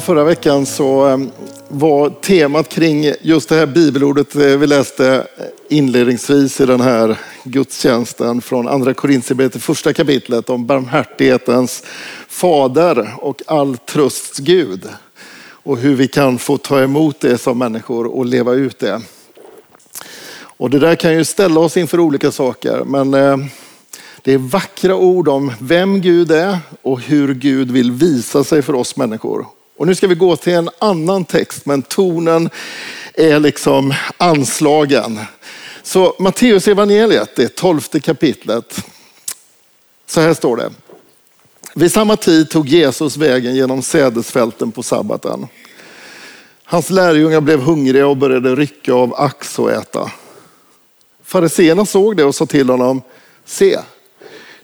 Förra veckan så ehm, var temat kring just det här bibelordet eh, vi läste eh, inledningsvis i den här gudstjänsten från andra Korintierbrevet, första kapitlet om barmhärtighetens fader och all trösts Gud. Och hur vi kan få ta emot det som människor och leva ut det. Och det där kan ju ställa oss inför olika saker, men eh, det är vackra ord om vem Gud är och hur Gud vill visa sig för oss människor. Och nu ska vi gå till en annan text, men tonen är liksom anslagen. Så Matteus evangeliet, det tolfte kapitlet. Så här står det. Vid samma tid tog Jesus vägen genom sädesfälten på sabbaten. Hans lärjungar blev hungriga och började rycka av ax och äta. Fariseerna såg det och sa till honom, se,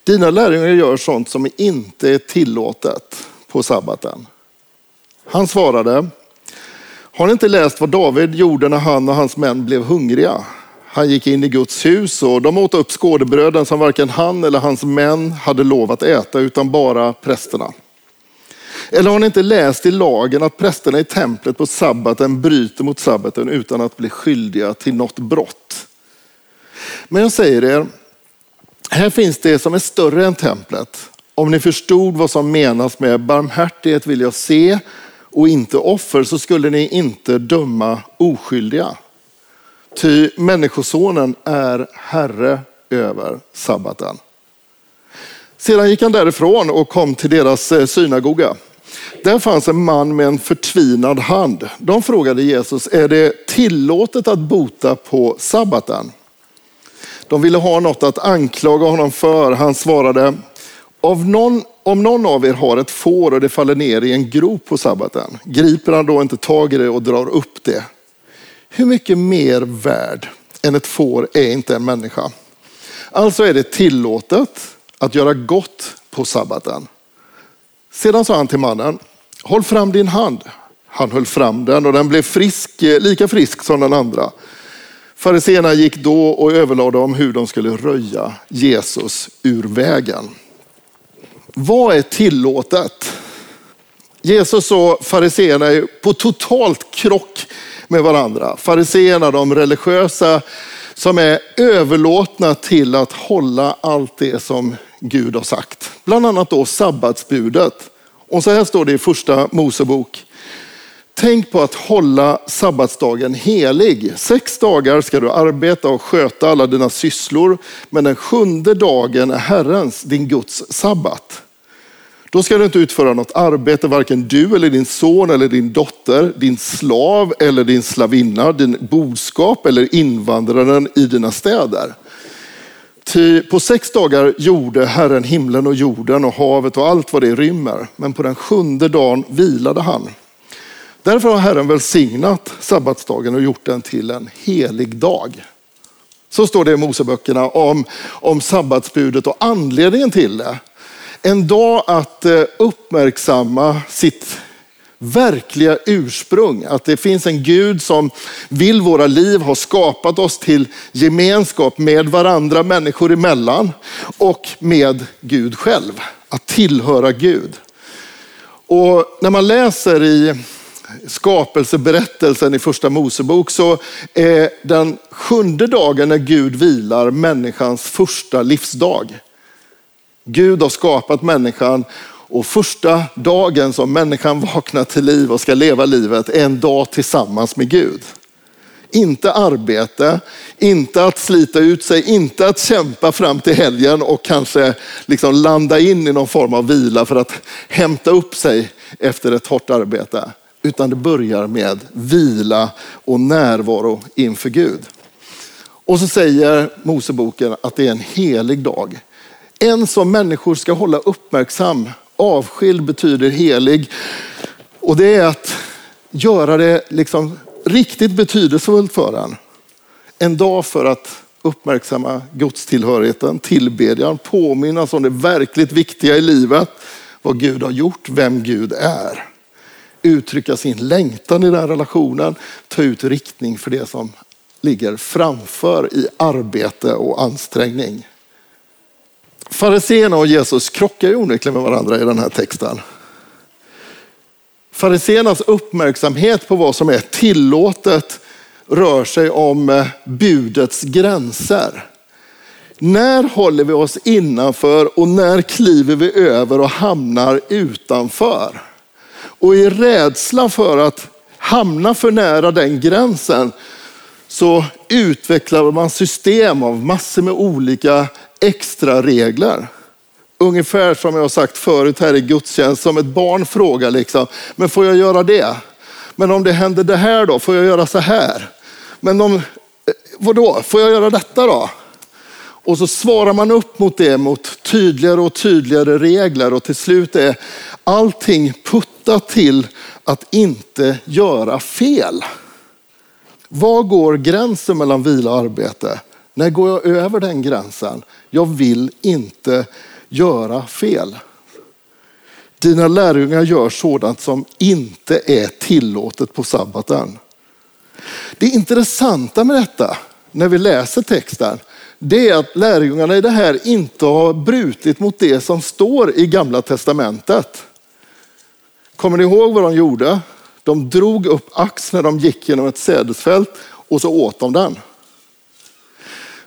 dina lärjungar gör sånt som inte är tillåtet på sabbaten. Han svarade, har ni inte läst vad David gjorde när han och hans män blev hungriga? Han gick in i Guds hus och de åt upp skådebröden som varken han eller hans män hade lov att äta utan bara prästerna. Eller har ni inte läst i lagen att prästerna i templet på sabbaten bryter mot sabbaten utan att bli skyldiga till något brott? Men jag säger er, här finns det som är större än templet. Om ni förstod vad som menas med barmhärtighet vill jag se och inte offer så skulle ni inte döma oskyldiga. Ty människosonen är herre över sabbaten. Sedan gick han därifrån och kom till deras eh, synagoga. Där fanns en man med en förtvinad hand. De frågade Jesus, är det tillåtet att bota på sabbaten? De ville ha något att anklaga honom för. Han svarade, av någon, om någon av er har ett får och det faller ner i en grop på sabbaten, griper han då inte tag i det och drar upp det? Hur mycket mer värd än ett får är inte en människa? Alltså är det tillåtet att göra gott på sabbaten. Sedan sa han till mannen, håll fram din hand. Han höll fram den och den blev frisk, eh, lika frisk som den andra. Fariséerna gick då och överlade om hur de skulle röja Jesus ur vägen. Vad är tillåtet? Jesus och fariseerna är på totalt krock med varandra. Fariseerna, de religiösa som är överlåtna till att hålla allt det som Gud har sagt. Bland annat då sabbatsbudet. Och så här står det i första Mosebok. Tänk på att hålla sabbatsdagen helig. Sex dagar ska du arbeta och sköta alla dina sysslor, men den sjunde dagen är Herrens, din Guds sabbat. Då ska du inte utföra något arbete, varken du eller din son eller din dotter, din slav eller din slavinna, din boskap eller invandraren i dina städer. Ty på sex dagar gjorde Herren himlen och jorden och havet och allt vad det rymmer. Men på den sjunde dagen vilade han. Därför har Herren välsignat sabbatsdagen och gjort den till en helig dag. Så står det i Moseböckerna om, om sabbatsbudet och anledningen till det en dag att eh, uppmärksamma sitt verkliga ursprung. Att det finns en Gud som vill våra liv, har skapat oss till gemenskap med varandra människor emellan och med Gud själv. Att tillhöra Gud. Och när man läser i skapelseberättelsen i första Mosebok så är den sjunde dagen när Gud vilar människans första livsdag. Gud har skapat människan och första dagen som människan vaknar till liv och ska leva livet är en dag tillsammans med Gud. Inte arbete, inte att slita ut sig, inte att kämpa fram till helgen och kanske liksom landa in i någon form av vila för att hämta upp sig efter ett hårt arbete. Utan det börjar med vila och närvaro inför Gud. Och så säger Moseboken att det är en helig dag. En som människor ska hålla uppmärksam Avskild betyder helig. Och det är att göra det liksom riktigt betydelsefullt för en. En dag för att uppmärksamma gudstillhörigheten, tillbedjan, påminnas om det verkligt viktiga i livet. Vad Gud har gjort, vem Gud är. Uttrycka sin längtan i den relationen, ta ut riktning för det som ligger framför i arbete och ansträngning. Fariséerna och Jesus krockar ju onekligen med varandra i den här texten. Fariséernas uppmärksamhet på vad som är tillåtet rör sig om eh, budets gränser. När håller vi oss innanför och när kliver vi över och hamnar utanför? Och i rädsla för att hamna för nära den gränsen så utvecklar man system av massor med olika extra regler. Ungefär som jag har sagt förut här i gudstjänst, som ett barn frågar liksom, men får jag göra det? Men om det händer det här då, får jag göra så här? Men om, eh, vadå, får jag göra detta då? Och så svarar man upp mot det mot tydligare och tydligare regler och till slut är allting puttat till att inte göra fel. Var går gränsen mellan vila och arbete? När går jag över den gränsen? Jag vill inte göra fel. Dina lärjungar gör sådant som inte är tillåtet på sabbaten. Det intressanta med detta, när vi läser texten, det är att lärjungarna i det här inte har brutit mot det som står i gamla testamentet. Kommer ni ihåg vad de gjorde? De drog upp ax när de gick genom ett sädesfält och så åt de den.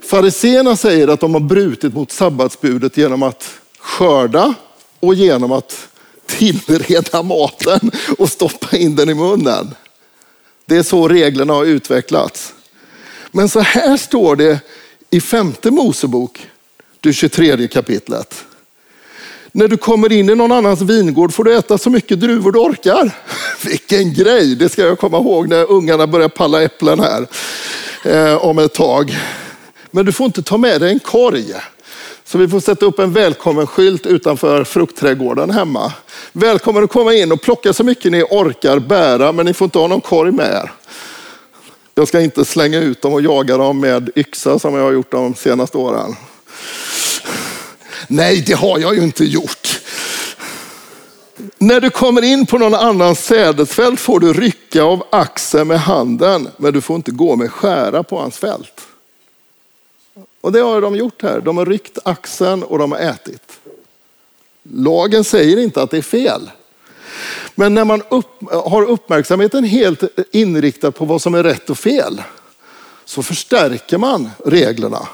Fariséerna säger att de har brutit mot sabbatsbudet genom att skörda och genom att tillreda maten och stoppa in den i munnen. Det är så reglerna har utvecklats. Men så här står det i femte Mosebok, det 23 kapitlet. När du kommer in i någon annans vingård får du äta så mycket druvor du orkar. Vilken grej, det ska jag komma ihåg när ungarna börjar palla äpplen här eh, om ett tag. Men du får inte ta med dig en korg. Så vi får sätta upp en välkommen-skylt utanför fruktträdgården hemma. Välkommen att komma in och plocka så mycket ni orkar bära, men ni får inte ha någon korg med er. Jag ska inte slänga ut dem och jaga dem med yxa som jag har gjort de senaste åren. Nej, det har jag ju inte gjort. När du kommer in på någon annans sädesfält får du rycka av axeln med handen, men du får inte gå med skära på hans fält. Och det har de gjort här. De har ryckt axeln och de har ätit. Lagen säger inte att det är fel. Men när man upp, har uppmärksamheten helt inriktad på vad som är rätt och fel så förstärker man reglerna.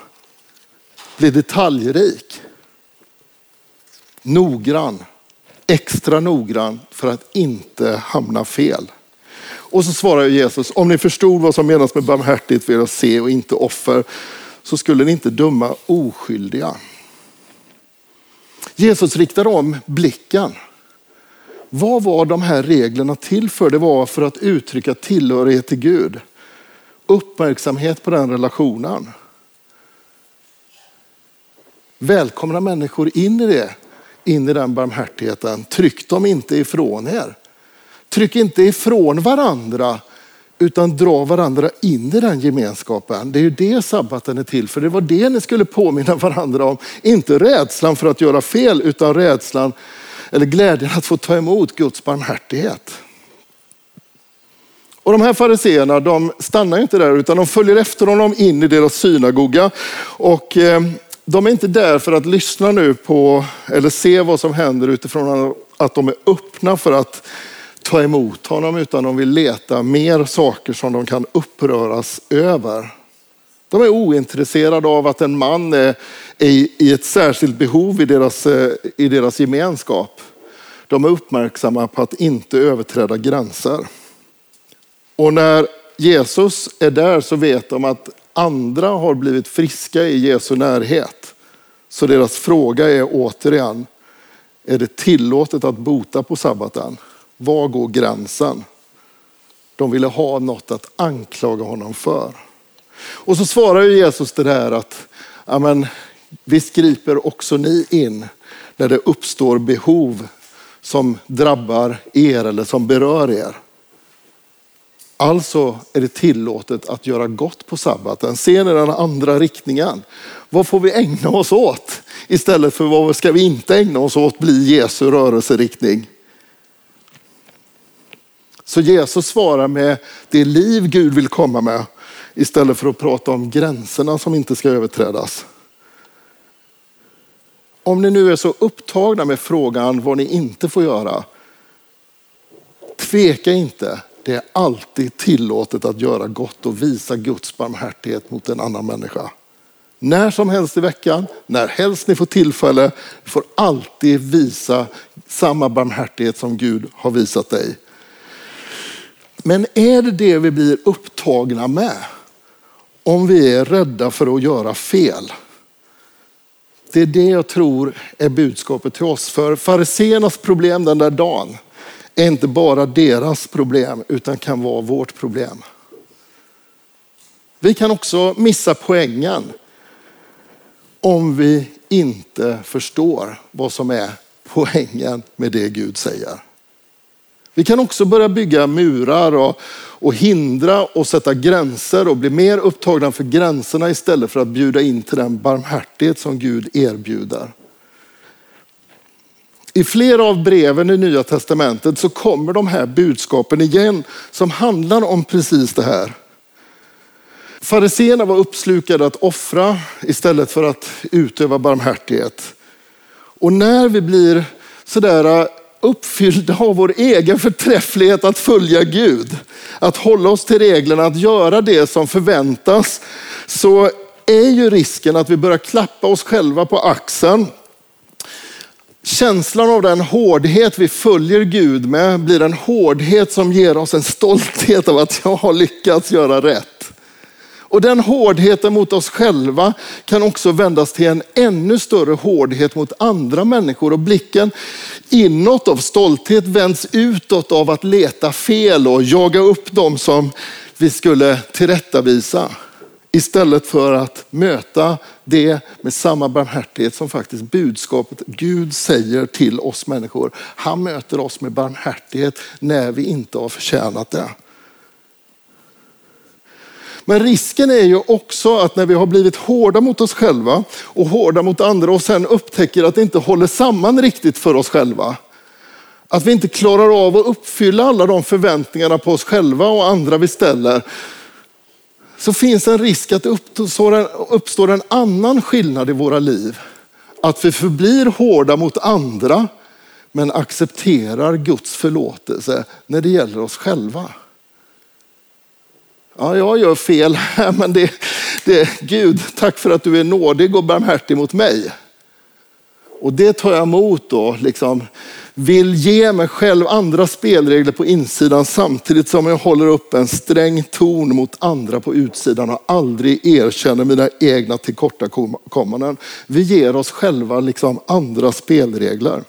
Blir detaljrik. Noggrann. Extra noggrann för att inte hamna fel. Och så svarar Jesus, om ni förstod vad som menas med barmhärtigt, för att se och inte offer så skulle ni inte döma oskyldiga. Jesus riktar om blicken. Vad var de här reglerna till för? Det var för att uttrycka tillhörighet till Gud. Uppmärksamhet på den relationen. Välkomna människor in i det, in i den barmhärtigheten. Tryck dem inte ifrån er. Tryck inte ifrån varandra utan dra varandra in i den gemenskapen. Det är ju det sabbaten är till för. Det var det ni skulle påminna varandra om. Inte rädslan för att göra fel utan rädslan eller glädjen att få ta emot Guds barmhärtighet. Och de här fariseerna de stannar inte där utan de följer efter honom in i deras synagoga. Och eh, de är inte där för att lyssna nu på eller se vad som händer utifrån att de är öppna för att ta emot honom utan de vill leta mer saker som de kan uppröras över. De är ointresserade av att en man är i ett särskilt behov i deras, eh, i deras gemenskap. De är uppmärksamma på att inte överträda gränser. Och när Jesus är där så vet de att andra har blivit friska i Jesu närhet. Så deras fråga är återigen, är det tillåtet att bota på sabbaten? Var går gränsen? De ville ha något att anklaga honom för. Och så svarar Jesus det där att, amen, visst griper också ni in när det uppstår behov som drabbar er eller som berör er. Alltså är det tillåtet att göra gott på sabbaten. Ser ni den andra riktningen? Vad får vi ägna oss åt? Istället för vad ska vi inte ägna oss åt bli Jesu rörelseriktning. Så Jesus svarar med det liv Gud vill komma med istället för att prata om gränserna som inte ska överträdas. Om ni nu är så upptagna med frågan vad ni inte får göra, tveka inte. Det är alltid tillåtet att göra gott och visa Guds barmhärtighet mot en annan människa. När som helst i veckan, när helst ni får tillfälle, får alltid visa samma barmhärtighet som Gud har visat dig. Men är det det vi blir upptagna med? Om vi är rädda för att göra fel? Det är det jag tror är budskapet till oss. För fariseernas problem den där dagen är inte bara deras problem utan kan vara vårt problem. Vi kan också missa poängen om vi inte förstår vad som är poängen med det Gud säger. Vi kan också börja bygga murar och, och hindra och sätta gränser och bli mer upptagna för gränserna istället för att bjuda in till den barmhärtighet som Gud erbjuder. I flera av breven i Nya Testamentet så kommer de här budskapen igen som handlar om precis det här. Fariséerna var uppslukade att offra istället för att utöva barmhärtighet. Och när vi blir sådär uppfyllda av vår egen förträfflighet att följa Gud, att hålla oss till reglerna, att göra det som förväntas, så är ju risken att vi börjar klappa oss själva på axeln. Känslan av den hårdhet vi följer Gud med blir en hårdhet som ger oss en stolthet av att jag har lyckats göra rätt. Och den hårdheten mot oss själva kan också vändas till en ännu större hårdhet mot andra människor. Och blicken inåt av stolthet vänds utåt av att leta fel och jaga upp dem som vi skulle tillrättavisa. Istället för att möta det med samma barmhärtighet som faktiskt budskapet Gud säger till oss människor. Han möter oss med barmhärtighet när vi inte har förtjänat det. Men risken är ju också att när vi har blivit hårda mot oss själva och hårda mot andra och sen upptäcker att det inte håller samman riktigt för oss själva. Att vi inte klarar av att uppfylla alla de förväntningarna på oss själva och andra vi ställer. Så finns en risk att det uppstår en, annan skillnad i våra liv. Att vi förblir hårda mot andra men accepterar Guds förlåtelse när det gäller oss själva. Ja, jag gör fel här, men det, det, Gud, tack för att du är nådig och barmhärtig mot mig. Och det tar jag emot då, liksom vill ge mig själv andra spelregler på insidan samtidigt som jag håller upp en sträng ton mot andra på utsidan och aldrig erkänner mina egna tillkortakommanden. Vi ger oss själva liksom andra spelregler.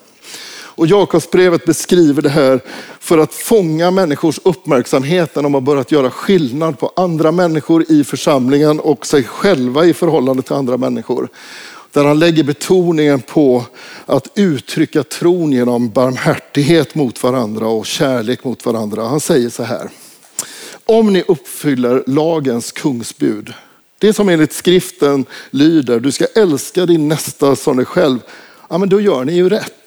Och Jakobsbrevet beskriver det här för att fånga människors uppmärksamhet när de har börjat göra skillnad på andra människor i församlingen och sig själva i förhållande till andra människor. Där han lägger betoningen på att uttrycka tron genom barmhärtighet mot varandra och kärlek mot varandra. Han säger så här. Om ni uppfyller lagens kungsbud, det som enligt skriften lyder, du ska älska din nästa som dig själv. Ja, men då gör ni ju rätt.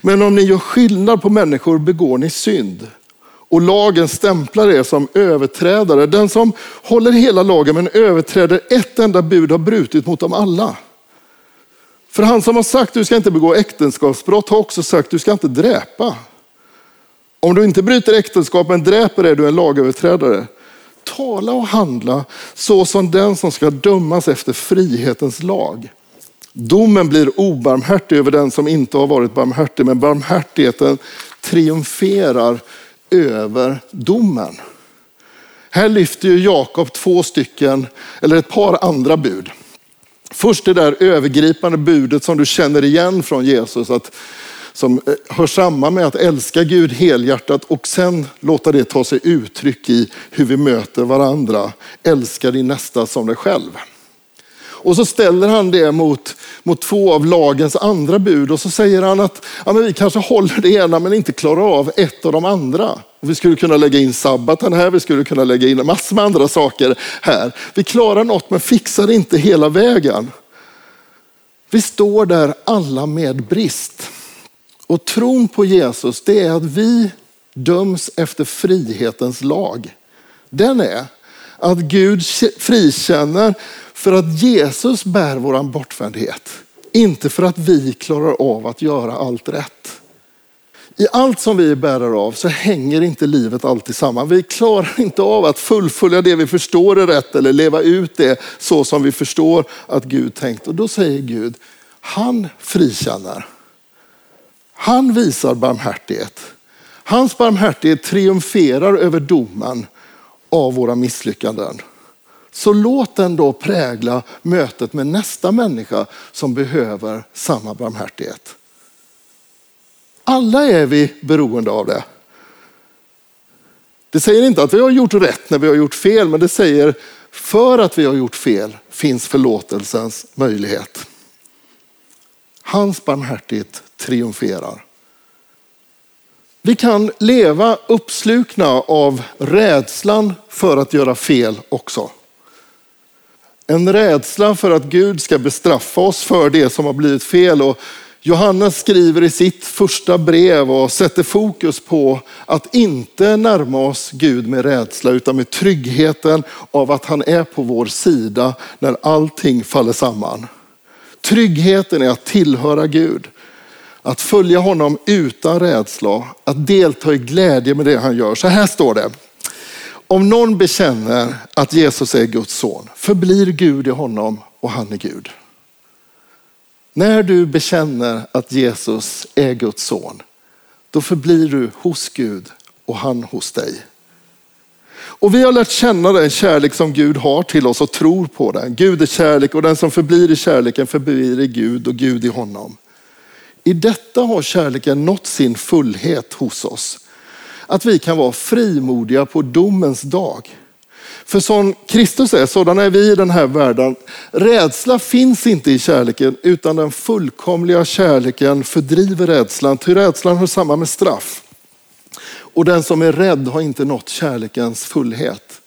Men om ni gör skillnad på människor begår ni synd. Och lagen stämplar er som överträdare. Den som håller hela lagen men överträder ett enda bud har brutit mot dem alla. För han som har sagt du ska inte begå äktenskapsbrott har också sagt du ska inte dräpa. Om du inte bryter äktenskap men dräper är du en lagöverträdare. Tala och handla så som den som ska dömas efter frihetens lag. Domen blir obarmhärtig över den som inte har varit barmhärtig, men barmhärtigheten triumferar över domen. Här lyfter ju Jakob två stycken, eller ett par andra bud. Först det där övergripande budet som du känner igen från Jesus, att, som eh, hör samman med att älska Gud helhjärtat och sen låta det ta sig uttryck i hur vi möter varandra. Älska din nästa som dig själv. Och så ställer han det mot, mot två av lagens andra bud och så säger han att ja, men vi kanske håller det ena men inte klarar av ett av de andra. Vi skulle kunna lägga in sabbaten här, vi skulle kunna lägga in massor med andra saker här. Vi klarar något men fixar inte hela vägen. Vi står där alla med brist. Och tron på Jesus det är att vi döms efter frihetens lag. Den är att Gud frikänner för att Jesus bär vår bortvändhet. Inte för att vi klarar av att göra allt rätt. I allt som vi bärar av så hänger inte livet alltid samman. Vi klarar inte av att fullfölja det vi förstår är rätt eller leva ut det så som vi förstår att Gud tänkt. Och då säger Gud, han frikänner. Han visar barmhärtighet. Hans barmhärtighet triumferar över domen av våra misslyckanden. Så låt den då prägla mötet med nästa människa som behöver samma barmhärtighet. Alla är vi beroende av det. Det säger inte att vi har gjort rätt när vi har gjort fel, men det säger för att vi har gjort fel finns förlåtelsens möjlighet. Hans barmhärtighet triumferar. Vi kan leva uppslukna av rädslan för att göra fel också. En rädsla för att Gud ska bestraffa oss för det som har blivit fel. Och Johannes skriver i sitt första brev och sätter fokus på att inte närma oss Gud med rädsla utan med tryggheten av att han är på vår sida när allting faller samman. Tryggheten är att tillhöra Gud. Att följa honom utan rädsla, att delta i glädje med det han gör. Så här står det. Om någon bekänner att Jesus är Guds son, förblir Gud i honom och han är Gud. När du bekänner att Jesus är Guds son, då förblir du hos Gud och han hos dig. Och vi har lärt känna den kärlek som Gud har till oss och tror på den. Gud är kärlek och den som förblir i kärleken förblir i Gud och Gud i honom. I detta har kärleken nått sin fullhet hos oss. Att vi kan vara frimodiga på domens dag. För som Kristus är, sådana är vi i den här världen. Rädsla finns inte i kärleken, utan den fullkomliga kärleken fördriver rädslan. Ty rädslan hör samman med straff. Och den som är rädd har inte nått kärlekens fullhet.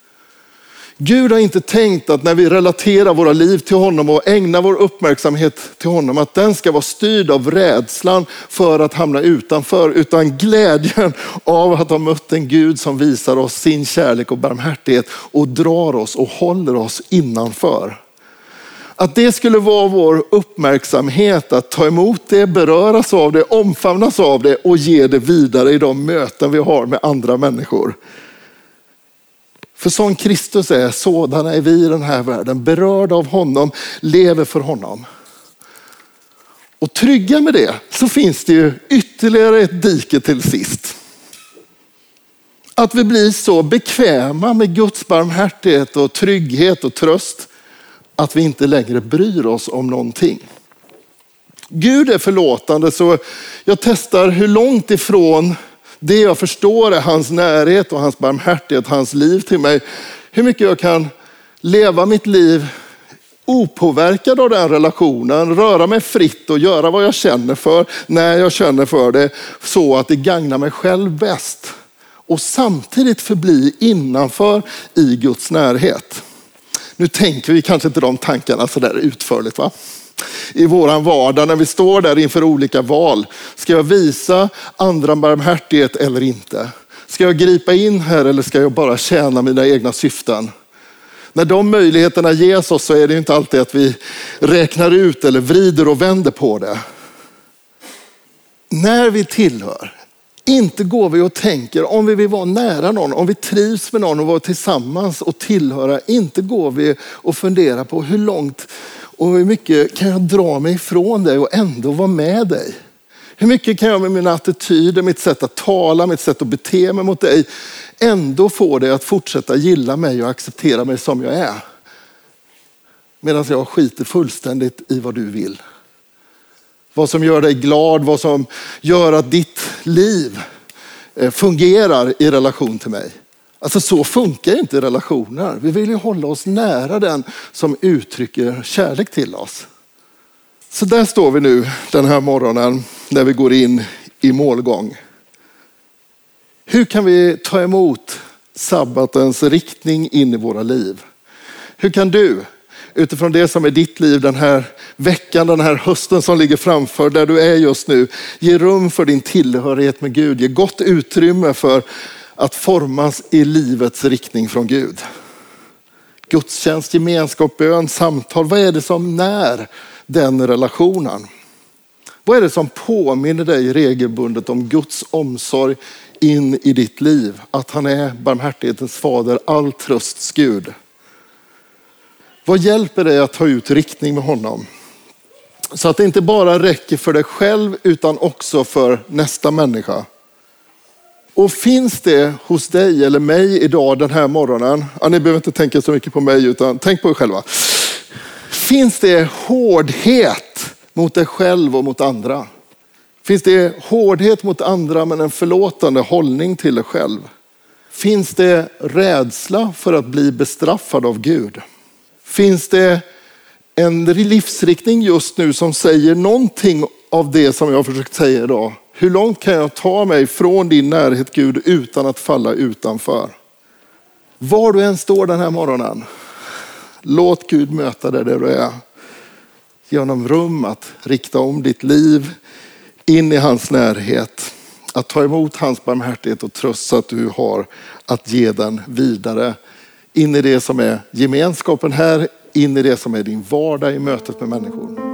Gud har inte tänkt att när vi relaterar våra liv till honom och ägnar vår uppmärksamhet till honom, att den ska vara styrd av rädslan för att hamna utanför, utan glädjen av att ha mött en Gud som visar oss sin kärlek och barmhärtighet och drar oss och håller oss innanför. Att det skulle vara vår uppmärksamhet att ta emot det, beröras av det, omfamnas av det och ge det vidare i de möten vi har med andra människor. För som Kristus är, sådana är vi i den här världen. Berörda av honom, lever för honom. Och trygga med det så finns det ju ytterligare ett dike till sist. Att vi blir så bekväma med Guds barmhärtighet och trygghet och tröst att vi inte längre bryr oss om någonting. Gud är förlåtande så jag testar hur långt ifrån det jag förstår är hans närhet och hans barmhärtighet, hans liv till mig. Hur mycket jag kan leva mitt liv opåverkad av den relationen, röra mig fritt och göra vad jag känner för när jag känner för det så att det gagnar mig själv bäst. Och samtidigt förbli innanför i Guds närhet. Nu tänker vi kanske inte de tankarna så där utförligt. va? I våran vardag när vi står där inför olika val. Ska jag visa andra barmhärtighet eller inte? Ska jag gripa in här eller ska jag bara tjäna mina egna syften? När de möjligheterna ges oss så är det inte alltid att vi räknar ut eller vrider och vänder på det. När vi tillhör, inte går vi och tänker om vi vill vara nära någon, om vi trivs med någon och vara tillsammans och tillhöra. Inte går vi och funderar på hur långt och hur mycket kan jag dra mig ifrån dig och ändå vara med dig? Hur mycket kan jag med mina attityder, mitt sätt att tala, mitt sätt att bete mig mot dig ändå få dig att fortsätta gilla mig och acceptera mig som jag är? Medan jag skiter fullständigt i vad du vill. Vad som gör dig glad, vad som gör att ditt liv eh, fungerar i relation till mig. Alltså så funkar inte relationer. Vi vill ju hålla oss nära den som uttrycker kärlek till oss. Så där står vi nu den här morgonen när vi går in i målgång. Hur kan vi ta emot sabbatens riktning in i våra liv? Hur kan du utifrån det som är ditt liv den här veckan, den här hösten som ligger framför, där du är just nu. Ge rum för din tillhörighet med Gud. Ge gott utrymme för att formas i livets riktning från Gud. Gudstjänst, gemenskap, bön, samtal. Vad är det som när den relationen? Vad är det som påminner dig regelbundet om Guds omsorg in i ditt liv? Att han är barmhärtighetens fader, all trösts Gud. Vad hjälper dig att ta ut riktning med honom? Så att det inte bara räcker för dig själv utan också för nästa människa. Och finns det hos dig eller mig idag den här morgonen, ja, ni behöver inte tänka så mycket på mig utan tänk på er själva. Finns det hårdhet mot dig själv och mot andra? Finns det hårdhet mot andra men en förlåtande hållning till dig själv? Finns det rädsla för att bli bestraffad av Gud? Finns det en livsriktning just nu som säger någonting av det som jag har försökt säga idag? Hur långt kan jag ta mig från din närhet Gud utan att falla utanför? Var du än står den här morgonen, låt Gud möta dig där du är. Ge honom rum att rikta om ditt liv in i hans närhet. Att ta emot hans barmhärtighet och tröst så att du har att ge den vidare in i det som är gemenskapen här, in i det som är din vardag i mötet med människor.